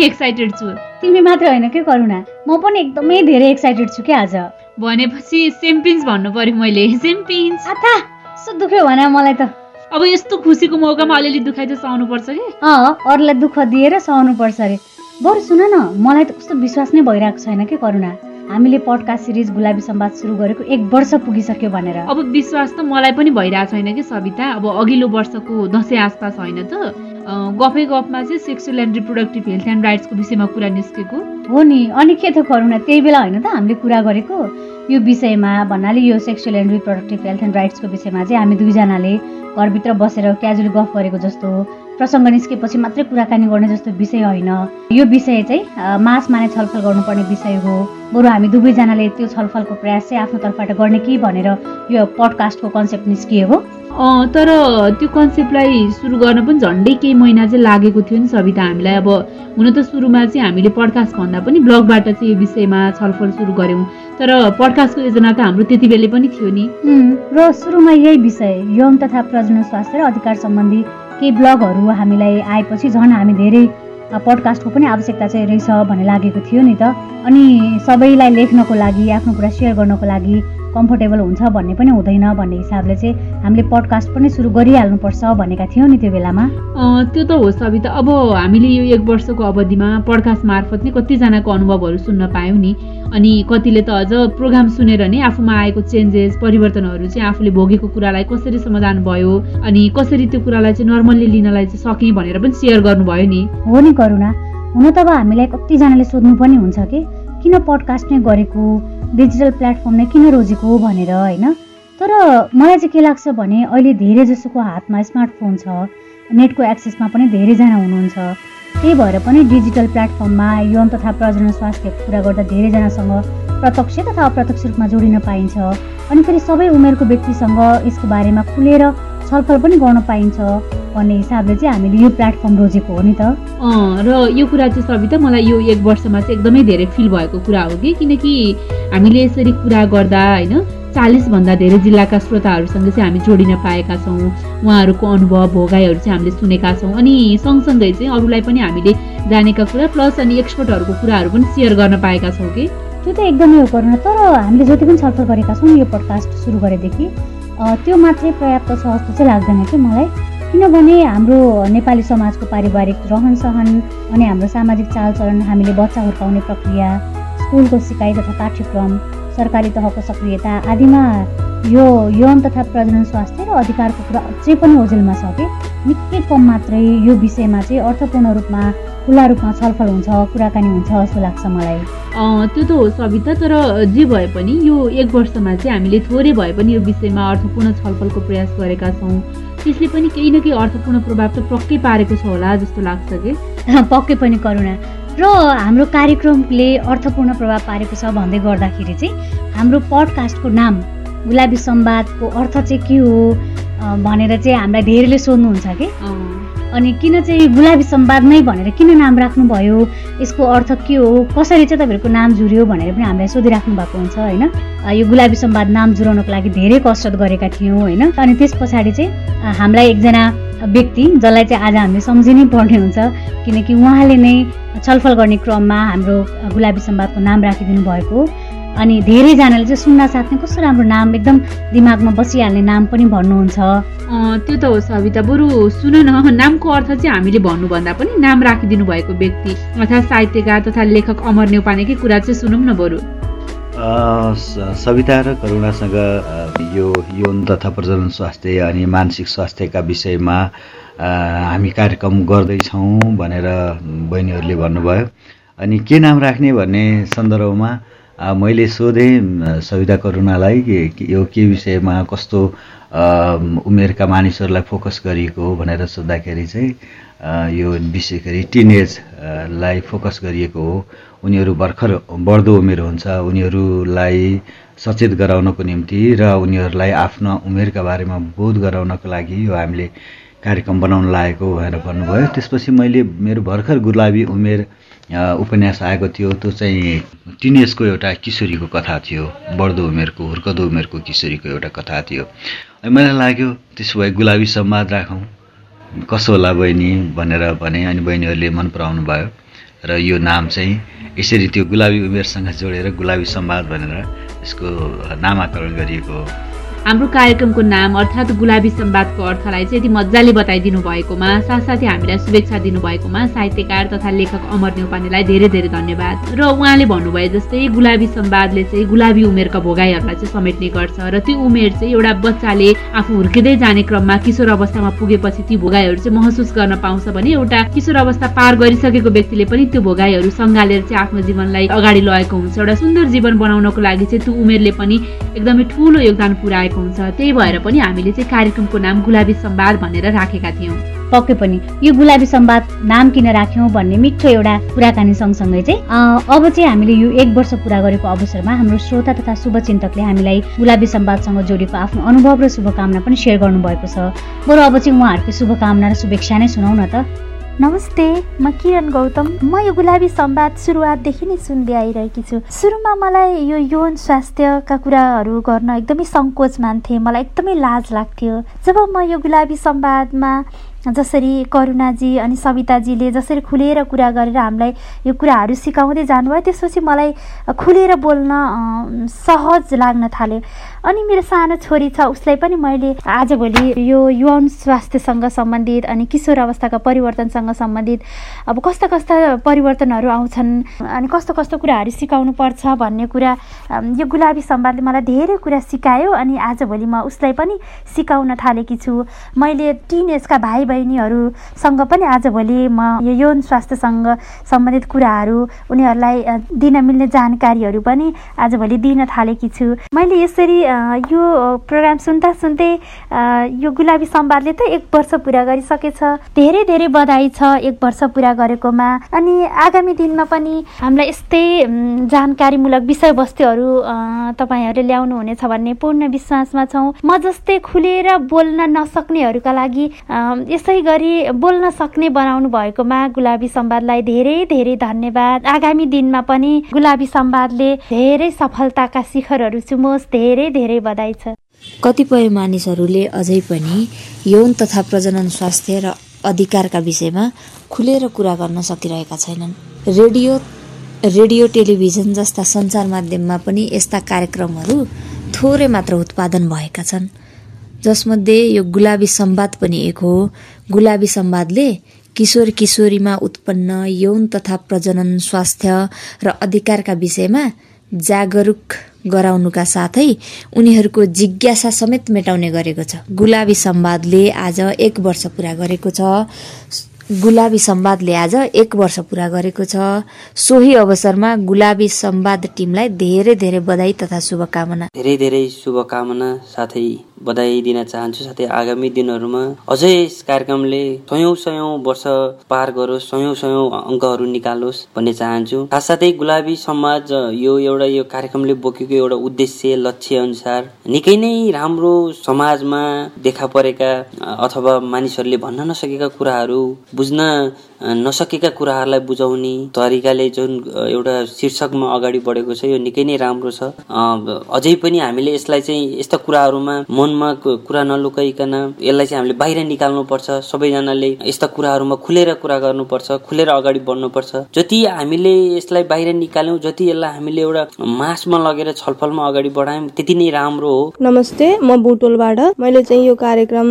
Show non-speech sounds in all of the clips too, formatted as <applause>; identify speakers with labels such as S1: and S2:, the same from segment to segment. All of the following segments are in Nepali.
S1: एकदमै एक्साइटेड छु।
S2: तिमी मात्र होइन के करुणा? म पनि एकदमै धेरै एक्साइटेड छु क्या आज?
S1: भनेपछि सेम्पिन्स भन्नु पर्यो मैले। सेम्पिन्स
S2: आथा यस्तो दुख्यो भने मलाई त।
S1: अब यस्तो खुसीको मौकामा अलिअलि दुखाइ त सहनुपर्छ कि?
S2: अँ अरूलाई दुःख दिएर सहनु पर्छ अरे। बरु सुन न मलाई त कस्तो विश्वास नै भइरहेको छैन के करुणा? हामीले पडकास्ट सिरिज गुलाबी सम्वाद सुरु गरेको एक वर्ष पुगिसक्यो भनेर।
S1: अब विश्वास त मलाई पनि भइरहेको छैन कि सविता? अब अघिल्लो वर्षको दसैँ आसपास होइन त। गफै गफमा चाहिँ sexual and reproductive health and राइट्सको विषयमा कुरा निस्केको।
S2: हो नि। अनि के त करुणा त्यही बेला होइन त हामीले कुरा गरेको। यो विषयमा भन्नाले यो sexual and reproductive health and राइट्सको विषयमा चाहिँ हामी दुईजनाले घरभित्र बसेर क्याजुअली गफ गरेको जस्तो प्रसङ्ग निस्केपछि मात्रै कुराकानी गर्ने जस्तो विषय होइन। यो विषय चाहिँ मासमा नै छलफल गर्नुपर्ने विषय हो। बरु हामी दुवैजनाले त्यो छलफलको प्रयास चाहिँ आफ्नो तर्फबाट गर्ने कि भनेर यो पडकास्टको कन्सेप्ट
S1: अँ, तर त्यो कन्सेप्टलाई सुरु गर्न पनि झन्डै केही महिना चाहिँ लागेको थियो नि सविता हामीलाई। अब हुन त सुरुमा चाहिँ हामीले पडकास्ट भन्दा पनि ब्लगबाट चाहिँ यो विषयमा छलफल सुरु गऱ्यौँ। तर पडकास्टको योजना त हाम्रो त्यति बेलै पनि थियो नि।
S2: र सुरुमा यही विषय यौन तथा प्रजनन स्वास्थ्य र अधिकार सम्बन्धी केही ब्लगहरू हामीलाई आएपछि झन् हामी धेरै पडकास्टको पनि आवश्यकता चाहिँ रहेछ भन्ने लागेको थियो नि त। अनि सबैलाई लेख्नको लागि आफ्नो कुरा सेयर गर्नको लागि कम्फोर्टेबल हुन्छ भन्ने पनि हुँदैन भन्ने हिसाबले चाहिँ हामीले पडकास्ट पनि सुरु गरिहाल्नुपर्छ भनेका थियौँ नि त्यो बेलामा।
S1: त्यो त हो सविता। अब हामीले यो एक वर्षको अवधिमा पडकास्ट मार्फत नै कतिजनाको अनुभवहरू सुन्न पायौँ नि। अनि कतिले त अझ प्रोग्राम सुनेर नै आफूमा आएको चेन्जेस परिवर्तनहरू चाहिँ आफूले भोगेको कुरालाई कसरी समाधान भयो अनि कसरी त्यो कुरालाई चाहिँ नर्मल्ली लिनलाई चाहिँ सकेँ भनेर पनि सेयर गर्नुभयो नि।
S2: हो नि करुणा। हुन त अब हामीलाई कतिजनाले सोध्नु पनि हुन्छ कि? किन पडकास्ट नै गरेको डिजिटल प्लेटफर्म नै किन रोजेको भनेर होइन? तर मलाई चाहिँ के लाग्छ भने अहिले धेरै जसोको हातमा स्मार्टफोन छ नेटको एक्सेसमा पनि धेरैजना हुनुहुन्छ। त्यही भएर पनि डिजिटल प्लेटफर्ममा यौन तथा प्रजनन स्वास्थ्यको कुरा गर्दा धेरैजनासँग प्रत्यक्ष तथा अप्रत्यक्ष रूपमा जोडिन पाइन्छ। अनि फेरि सबै उमेरको व्यक्तिसँग यसको बारेमा खुलेर छलफल पनि गर्न पाइन्छ। भन्ने हिसाबले चाहिँ हामीले यो प्लेटफर्म रोजेको हो नि त।
S1: र यो कुरा चाहिँ सविता मलाई यो एक वर्षमा चाहिँ एकदमै धेरै फिल भएको कुरा हो कि? किनकि हामीले यसरी कुरा गर्दा होइन चालिसभन्दा धेरै जिल्लाका श्रोताहरूसँग चाहिँ हामी जोडिन पाएका छौँ। उहाँहरूको अनुभव भोगाइहरू चाहिँ हामीले सुनेका छौँ। अनि सँगसँगै चाहिँ अरूलाई पनि हामीले जानेका कुरा प्लस अनि एक्सपर्टहरूको कुराहरू पनि सेयर गर्न पाएका छौँ कि?
S2: त्यो त एकदमै हो करुणा तर हामीले जति पनि छलफल गरेका छौँ यो पडकास्ट सुरु गरेदेखि त्यो मात्रै पर्याप्त छ जस्तो चाहिँ लाग्दैन कि मलाई। किनभने हाम्रो नेपाली समाजको पारिवारिक रहन सहन अनि हाम्रो सामाजिक चालचलन हामीले बच्चा हुर्काउने प्रक्रिया स्कुलको सिकाइ तथा पाठ्यक्रम सरकारी तहको सक्रियता आदिमा यो यौन तथा प्रजनन स्वास्थ्य र अधिकारको कुरा अझै पनि ओझेलमा छ कि? निकै कम मात्रै यो विषयमा चाहिँ अर्थपूर्ण रूपमा खुला रूपमा छलफल हुन्छ कुराकानी हुन्छ जस्तो लाग्छ मलाई।
S1: त्यो त हो सविता तर जे भए पनि यो एक वर्षमा चाहिँ हामीले थोरै भए पनि यो विषयमा अर्थपूर्ण छलफलको प्रयास गरेका छौँ। त्यसले पनि केही न केही अर्थपूर्ण प्रभाव त पक्कै पारेको छ होला जस्तो लाग्छ कि? <laughs>
S2: पक्कै पनि करुणा। र हाम्रो कार्यक्रमले अर्थपूर्ण प्रभाव पारेको छ भन्दै गर्दाखेरि चाहिँ हाम्रो पडकास्टको नाम गुलाबी सम्वादको अर्थ चाहिँ के हो भनेर चाहिँ हामीलाई धेरैले सोध्नुहुन्छ कि? अनि किन चाहिँ गुलाबी सम्वाद नै भनेर किन नाम राख्नुभयो? यसको अर्थ के हो? कसरी चाहिँ तपाईँहरूको नाम जुर्यो भनेर पनि हामीलाई सोधिराख्नु भएको हुन्छ होइन? यो गुलाबी सम्वाद नाम जुराउनको लागि धेरै कसरत गरेका थियौँ होइन? अनि त्यस पछाडि चाहिँ हामीलाई एकजना व्यक्ति जसलाई चाहिँ आज हामीले सम्झिनै पर्ने हुन्छ किनकि उहाँले नै छलफल गर्ने क्रममा हाम्रो गुलाबी सम्वादको नाम राखिदिनु भएको। अनि धेरैजनाले चाहिँ सुन्न साथ नै कस्तो राम्रो नाम एकदम दिमागमा बसिहाल्ने नाम पनि भन्नुहुन्छ।
S1: अँ, त्यो त हो सविता बरु सुन न नामको अर्थ चाहिँ हामीले भन्नुभन्दा पनि नाम राखिदिनु भएको व्यक्ति अर्थात् साहित्यकार तथा लेखक अमर नेउपानेकै कुरा चाहिँ सुनौँ न बरु।
S3: सविता र करुणासँग यो यौन तथा प्रजनन स्वास्थ्य अनि मानसिक स्वास्थ्यका विषयमा हामी कार्यक्रम गर्दैछौँ भनेर बहिनीहरूले भन्नुभयो। अनि के नाम राख्ने भन्ने सन्दर्भमा मैले सोधेँ सविता करुणालाई कि यो के विषयमा कस्तो उमेरका मानिसहरूलाई फोकस गरिएको हो भनेर सोद्धाखेरि चाहिँ यो विशेष गरी टिनेजलाई फोकस गरिएको हो। उनीहरू भर्खर बढ्दो उमेर हुन्छ। उनीहरूलाई सचेत गराउनको निम्ति र उनीहरूलाई आफ्ना उमेरका बारेमा बोध गराउनको लागि यो हामीले कार्यक्रम बनाउन लागेको भनेर भन्नुभयो। त्यसपछि मैले मेरो भर्खर गुलाबी उमेर उपन्यास आएको थियो त्यो चाहिँ टिनेजको एउटा किशोरीको कथा थियो बढ्दो उमेरको हुर्कदो उमेरको किशोरीको एउटा कथा थियो। अनि मलाई लाग्यो त्यसो भए गुलाबी संवाद राखौँ। कसो होला बहिनी भनेर भने अनि बहिनीहरूले मन पराउनु भयो। र यो नाम चाहिँ यसरी त्यो गुलाबी उमेरसँग जोडेर गुलाबी सम्वाद भनेर यसको नामाकरण गरिएको
S1: हाम्रो कार्यक्रमको नाम अर्थात् गुलाबी सम्वादको अर्थलाई चाहिँ यति मजाले बताइदिनु भएकोमा साथसाथै हामीलाई शुभेच्छा दिनुभएकोमा साहित्यकार तथा लेखक अमर नेउपानेलाई धेरै धेरै धन्यवाद। र उहाँले भन्नुभए जस्तै गुलाबी सम्वादले चाहिँ गुलाबी उमेरका भोगाईहरूलाई चाहिँ समेट्ने गर्छ र त्यो उमेर चाहिँ एउटा बच्चाले आफू हुर्किँदै जाने क्रममा किशोर अवस्थामा पुगेपछि ती भोगाईहरू चाहिँ महसुस गर्न पाउँछ भने एउटा किशोर अवस्था पार गरिसकेको व्यक्तिले पनि त्यो भोगाईहरू सङ्घालेर चाहिँ आफ्नो जीवनलाई अगाडि लगेको हुन्छ। एउटा सुन्दर जीवन बनाउनको लागि चाहिँ त्यो उमेरले पनि एकदमै ठुलो योगदान पुऱ्याएको हुन्छ। त्यही भएर पनि हामीले चाहिँ कार्यक्रमको नाम गुलाबी सम्वाद भनेर राखेका थियौँ।
S2: पक्कै पनि। यो गुलाबी सम्वाद नाम किन राख्यौँ भन्ने मिठो एउटा कुराकानी सँगसँगै चाहिँ अब चाहिँ हामीले यो एक वर्ष पुरा गरेको अवसरमा हाम्रो श्रोता तथा शुभचिन्तकले हामीलाई गुलाबी सम्वादसँग जोडेको आफ्नो अनुभव र शुभकामना पनि सेयर गर्नुभएको छ। बरु अब चाहिँ उहाँहरूको शुभकामना र शुभेच्छा नै सुनाउ न त।
S4: नमस्ते म किरण गौतम। म यो गुलाबी सम्वाद सुरुवातदेखि नै सुन्दै आइरहेकी छु। सुरुमा मलाई यो यौन स्वास्थ्यका कुराहरू गर्न एकदमै सङ्कोच मान्थेँ। मलाई एकदमै लाज लाग्थ्यो। जब म यो गुलाबी सम्वादमा जसरी करुणाजी अनि सविताजीले जसरी खुलेर कुरा गरेर हामीलाई यो कुराहरू सिकाउँदै जानुभयो त्यसपछि मलाई खुलेर बोल्न सहज लाग्न थाल्यो। अनि मेरो सानो छोरी छ उसलाई पनि मैले आजभोलि यो यौन स्वास्थ्यसँग सम्बन्धित अनि किशोर अवस्थाका परिवर्तनसँग सम्बन्धित अब कस्ता कस्ता परिवर्तनहरू आउँछन् अनि कस्तो कस्तो कुराहरू सिकाउनु पर्छ भन्ने कुरा यो गुलाबी सम्वादले मलाई धेरै कुरा सिकायो अनि आजभोलि म उसलाई पनि सिकाउन थालेकी छु। मैले टिन एजका भाइ बहिनीहरूसँग पनि आजभोलि म यो यौन स्वास्थ्यसँग सम्बन्धित कुराहरू उनीहरूलाई दिन मिल्ने जानकारीहरू पनि आजभोलि दिन थालेकी छु। मैले यसरी यो प्रोग्राम सुन्दा सुन्दै यो गुलाबी सम्वादले त एक वर्ष पुरा गरिसकेछ धेरै धेरै बधाई छ एक वर्ष पुरा गरेकोमा। अनि आगामी दिनमा पनि हामीलाई यस्तै जानकारीमूलक विषयवस्तुहरू तपाईँहरूले ल्याउनु हुनेछ भन्ने पूर्ण विश्वासमा छौँ। म जस्तै खुलेर बोल्न नसक्नेहरूका लागि यसै गरी बोल्न सक्ने बनाउनु भएकोमा गुलाबी सम्वादलाई धेरै धेरै धन्यवाद। आगामी दिनमा पनि गुलाबी सम्वादले धेरै सफलताका शिखरहरू चुमोस् धेरै धेरै बधाई छ।
S5: कतिपय मानिसहरूले अझै पनि यौन तथा प्रजनन स्वास्थ्य र अधिकारका विषयमा खुलेर कुरा गर्न सकिरहेका छैनन्। रेडियो रेडियो टेलिभिजन जस्ता सञ्चार माध्यममा पनि यस्ता कार्यक्रमहरू थोरै मात्र उत्पादन भएका छन्। जसमध्ये यो गुलाबी सम्वाद पनि एक हो। गुलाबी सम्वादले किशोर किशोरीमा उत्पन्न यौन तथा प्रजनन स्वास्थ्य र अधिकारका विषयमा जागरुक गराउनुका साथै उनीहरूको जिज्ञासा समेत मेटाउने गरेको छ। गुलाबी सम्वादले आज एक वर्ष पुरा गरेको छ। गुलाबी सम्वादले आज एक वर्ष पुरा गरेको छ। सोही अवसरमा गुलाबी सम्वाद टिमलाई धेरै धेरै बधाई तथा शुभकामना।
S6: धेरै धेरै शुभकामना साथै बधाई दिन चाहन्छु। साथै आगामी दिनहरूमा अझै यस कार्यक्रमले सयौँ सयौँ वर्ष पार गरोस् सयौँ सयौँ अङ्कहरू निकालोस् भन्ने चाहन्छु। साथसाथै गुलाबी समाज यो एउटा यो कार्यक्रमले बोकेको एउटा उद्देश्य लक्ष्य अनुसार निकै नै राम्रो समाजमा देखा परेका अथवा मानिसहरूले भन्न नसकेका कुराहरू बुझ्न नसकेका कुराहरूलाई बुझाउने तरिकाले जुन एउटा शीर्षकमा अगाडि बढेको छ यो निकै नै राम्रो छ। अझै पनि हामीले यसलाई चाहिँ यस्ता कुराहरूमा मनमा कुरा नलुकाइकन यसलाई चाहिँ हामीले बाहिर निकाल्नुपर्छ। सबैजनाले यस्ता कुराहरूमा खुलेर कुरा गर्नुपर्छ खुलेर अगाडि बढ्नुपर्छ। जति हामीले यसलाई बाहिर निकाल्यौँ जति यसलाई हामीले एउटा मासमा लगेर छलफलमा अगाडि बढायौँ त्यति नै राम्रो हो।
S7: नमस्ते म बुटोलबाट। मैले चाहिँ यो कार्यक्रम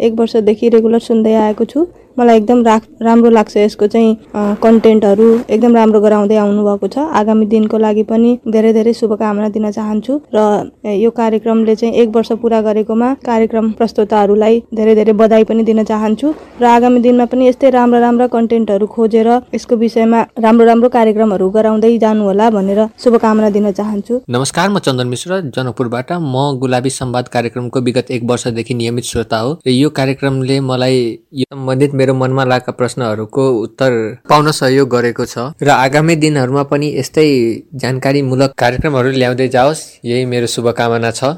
S7: एक वर्षदेखि रेगुलर सुन्दै आएको छु। मलाई एकदम राख राम्रो लाग्छ यसको चाहिँ कन्टेन्टहरू एकदम राम्रो गराउँदै आउनुभएको छ। आगामी दिनको लागि पनि धेरै धेरै शुभकामना दिन चाहन्छु र यो कार्यक्रमले चाहिँ एक वर्ष पुरा गरेकोमा कार्यक्रम प्रस्तुताहरूलाई धेरै धेरै बधाई पनि दिन चाहन्छु। र आगामी दिनमा पनि यस्तै राम्रा राम्रा कन्टेन्टहरू खोजेर यसको विषयमा राम्रो राम्रो कार्यक्रमहरू गराउँदै जानु होला भनेर शुभकामना दिन चाहन्छु।
S8: नमस्कार म चन्दन मिश्र जनकपुरबाट। म गुलाबी सम्वाद कार्यक्रमको विगत एक वर्षदेखि नियमित श्रोता हो। र यो कार्यक्रमले मलाई सम्बन्धित मेरो मनमा लागेका प्रश्नहरूको उत्तर पाउन सहयोग गरेको छ र आगामी दिनहरूमा पनि यस्तै जानकारीमूलक कार्यक्रमहरू ल्याउँदै जाओस्। यही मेरो शुभकामना छ।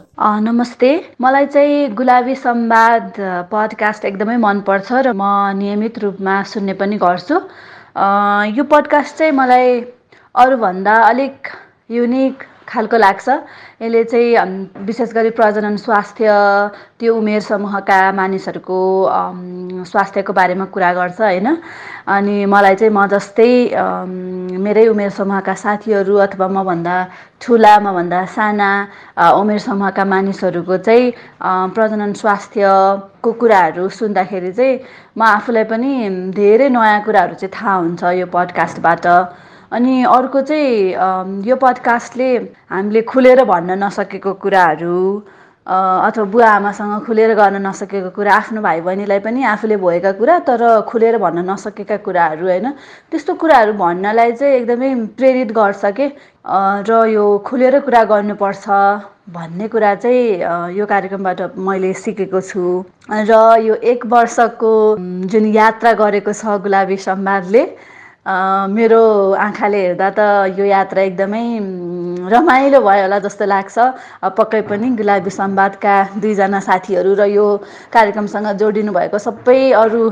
S9: नमस्ते। मलाई चाहिँ गुलाबी सम्वाद पडकास्ट एकदमै मनपर्छ र म नियमित रूपमा सुन्ने पनि गर्छु। यो पडकास्ट चाहिँ मलाई अरूभन्दा अलिक युनिक खालको लाग्छ। यसले चाहिँ विशेष गरी प्रजनन स्वास्थ्य त्यो उमेर समूहका मानिसहरूको स्वास्थ्यको बारेमा कुरा गर्छ होइन? अनि मलाई चाहिँ म जस्तै मेरै उमेर समूहका साथीहरू अथवा मभन्दा ठुला मभन्दा साना उमेर समूहका मानिसहरूको चाहिँ प्रजनन स्वास्थ्यको कुराहरू सुन्दाखेरि चाहिँ म आफूलाई पनि धेरै नयाँ कुराहरू चाहिँ थाहा हुन्छ यो पडकास्टबाट। अनि अर्को चाहिँ यो पडकास्टले हामीले खुलेर भन्न नसकेको कुराहरू अथवा बुवा आमासँग खुलेर गर्न नसकेको कुरा आफ्नो भाइ बहिनीलाई पनि आफूले भएका कुरा तर खुलेर भन्न नसकेका कुराहरू होइन? त्यस्तो कुराहरू भन्नलाई चाहिँ एकदमै प्रेरित गर्छ के? र यो खुलेर कुरा गर्नुपर्छ भन्ने कुरा चाहिँ यो कार्यक्रमबाट मैले सिकेको छु। र यो एक वर्षको जुन यात्रा गरेको छ गुलाबी सम्वादले मेरो आँखाले हेर्दा त यो यात्रा एकदमै रमाइलो भयो होला जस्तो लाग्छ। पक्कै पनि गुलाबी सम्वादका दुईजना साथीहरू र यो कार्यक्रमसँग जोडिनु भएको सबै अरू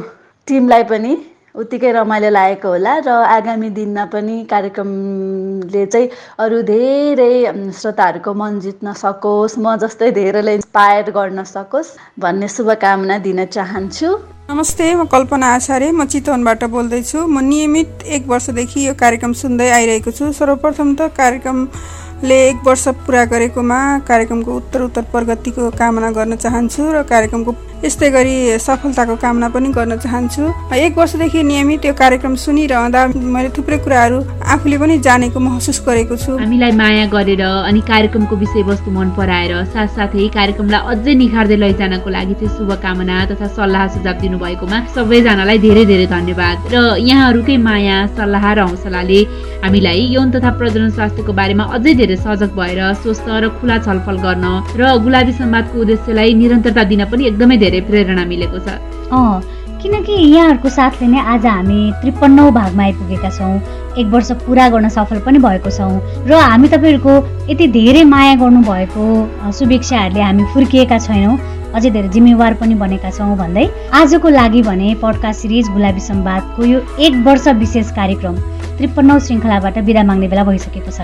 S9: टिमलाई पनि उत्तिकै रमाइलो लागेको होला र आगामी दिनमा पनि कार्यक्रमले चाहिँ अरू धेरै श्रोताहरूको मन जित्न सकोस् म जस्तै धेरैलाई इन्सपायर गर्न सकोस् भन्ने शुभकामना दिन चाहन्छु।
S10: नमस्ते म कल्पना आचार्य म चितवनबाट बोल्दैछु। म नियमित एक वर्षदेखि यो कार्यक्रम सुन्दै आइरहेको छु। सर्वप्रथम त कार्यक्रमले एक वर्ष पुरा गरेकोमा कार्यक्रमको उत्तर उत्तर प्रगतिको कामना गर्न चाहन्छु र कार्यक्रमको यस्तै गरी सफलताको कामना पनि गर्न चाहन्छु। एक वर्षदेखि नियमित यो कार्यक्रम सुनिरहँदा मैले थुप्रै कुराहरू आफूले पनि जानेको महसुस गरेको छु।
S1: हामीलाई माया गरेर अनि कार्यक्रमको विषयवस्तु मन पराएर साथसाथै कार्यक्रमलाई अझै निखार्दै लैजानको लागि चाहिँ शुभकामना तथा सल्लाह सुझाव दिनुभएकोमा सबैजनालाई धेरै धेरै धन्यवाद। र यहाँहरूकै माया सल्लाह र हौसलाले हामीलाई यौन तथा प्रजनन स्वास्थ्यको बारेमा अझै धेरै सजग भएर स्वस्थ र खुला छलफल गर्न र गुलाबी सम्वादको उद्देश्यलाई निरन्तरता दिन पनि एकदमै धेरै धेरै प्रेरणा मिलेको छ।
S2: किनकि यहाँहरूको साथले नै आज हामी त्रिपन्नौ भागमा आइपुगेका छौँ। एक वर्ष पुरा गर्न सफल पनि भएको छौँ र हामी तपाईँहरूको यति धेरै माया गर्नुभएको शुभेच्छाहरूले हामी फुर्किएका छैनौँ। अझै धेरै जिम्मेवार पनि बनेका छौँ भन्दै आजको लागि भने पडकास्ट सिरिज गुलाबी सम्वादको यो एक वर्ष विशेष कार्यक्रम त्रिपन्नौ श्रृङ्खलाबाट बिदा माग्ने बेला भइसकेको छ।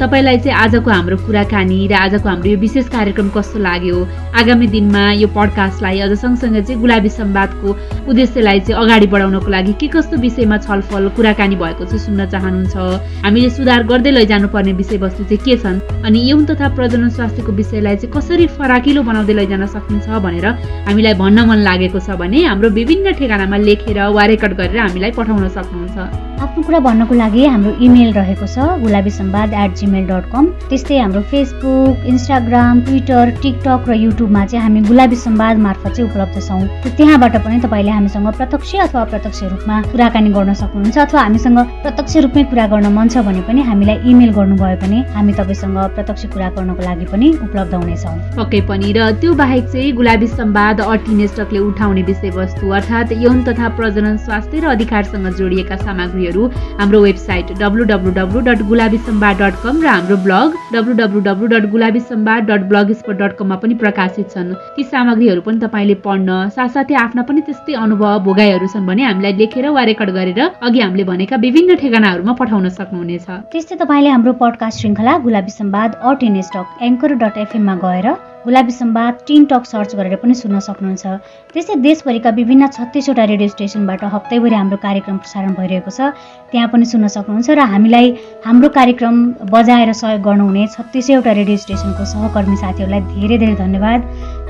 S1: तपाईँलाई चाहिँ आजको हाम्रो कुराकानी र आजको हाम्रो यो विशेष कार्यक्रम कस्तो लाग्यो? आगामी दिनमा यो पडकास्टलाई अझ सँगसँगै चाहिँ गुलाबी सम्वादको उद्देश्यलाई चाहिँ अगाडि बढाउनको लागि के कस्तो विषयमा छलफल कुराकानी भएको चाहिँ सुन्न चाहनुहुन्छ? हामीले सुधार गर्दै लैजानुपर्ने विषयवस्तु चाहिँ के छन्? अनि यौन तथा प्रजनन स्वास्थ्यको विषयलाई चाहिँ कसरी फराकिलो बनाउँदै लैजान सकिन्छ भनेर हामीलाई भन्न मन लागेको छ भने हाम्रो विभिन्न ठेगानामा लेखेर वा रेकर्ड गरेर हामीलाई पठाउन सक्नुहुन्छ।
S2: आफ्नो कुरा भन्नको लागि हाम्रो इमेल रहेको छ Gulabi Sambad at Gmail dot com त्यस्तै हाम्रो फेसबुक इन्स्टाग्राम ट्विटर टिकटक र युट्युबमा चाहिँ हामी गुलाबी सम्वाद मार्फत चाहिँ उपलब्ध छौँ। त्यहाँबाट पनि तपाईँले हामीसँग प्रत्यक्ष अथवा अप्रत्यक्ष रूपमा कुराकानी गर्न सक्नुहुन्छ अथवा हामीसँग प्रत्यक्ष रूपमै कुरा गर्न मन छ भने पनि हामीलाई इमेल गर्नुभयो भने हामी तपाईँसँग प्रत्यक्ष कुरा गर्नको लागि पनि उपलब्ध हुनेछौँ।
S1: पक्कै पनि र त्यो बाहेक चाहिँ गुलाबी सम्वाद अर्टिनेस्टकले उठाउने विषयवस्तु अर्थात् यौन तथा प्रजनन स्वास्थ्य र अधिकारसँग जोडिएका सामग्रीहरू हाम्रो website W dot Gulabi Sambad dot com र हाम्रो blog W W W dot Gulabi Sambad dot blog spot dot कममा पनि प्रकाशित छन्। ती सामग्रीहरू पनि तपाईँले पढ्न साथसाथै आफ्ना पनि त्यस्तै अनुभव भोगाइहरू छन् भने हामीलाई लेखेर वा रेकर्ड गरेर अघि हामीले भनेका विभिन्न ठेगानाहरूमा पठाउन सक्नुहुनेछ।
S2: त्यस्तै तपाईँले हाम्रो पडकास्ट श्रृङ्खला Gulabi Sambad at in stock anchor dot एफएममा गएर Gulabi Sambad tin talk search गरेर पनि सुन्न सक्नुहुन्छ। त्यस्तै देशभरिका विभिन्न छत्तिसवटा रेडियो स्टेसनबाट हप्तैभरि हाम्रो कार्यक्रम प्रसारण भइरहेको छ। त्यहाँ पनि सुन्न सक्नुहुन्छ र हामीलाई हाम्रो कार्यक्रम बजाएर सहयोग गर्नुहुने छत्तिसैवटा रेडियो स्टेसनको सहकर्मी साथीहरूलाई धेरै धेरै धन्यवाद।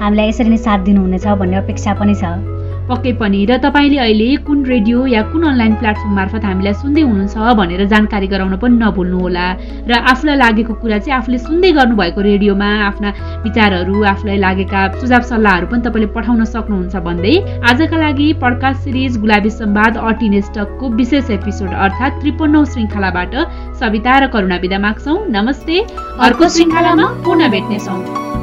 S2: हामीलाई यसरी नै साथ दिनुहुनेछ भन्ने अपेक्षा पनि छ।
S1: पक्कै पनि। र तपाईँले अहिले कुन रेडियो या कुन अनलाइन प्लेटफर्म मार्फत हामीलाई सुन्दै हुनुहुन्छ भनेर जानकारी गराउन पनि नभुल्नुहोला र आफूलाई लागेको कुरा चाहिँ आफूले सुन्दै गर्नुभएको रेडियोमा आफ्ना विचारहरू आफूलाई लागेका सुझाव सल्लाहहरू पनि तपाईँले पठाउन सक्नुहुन्छ भन्दै आजका लागि पडकास्ट सिरिज गुलाबी सम्वाद अर्टिनेस्टकको विशेष एपिसोड अर्थात् त्रिपन्नौ श्रृङ्खलाबाट सविता र करुणा विदा माग्छौँ। नमस्ते। अर्को श्रृङ्खलामा पुनः भेट्नेछौँ।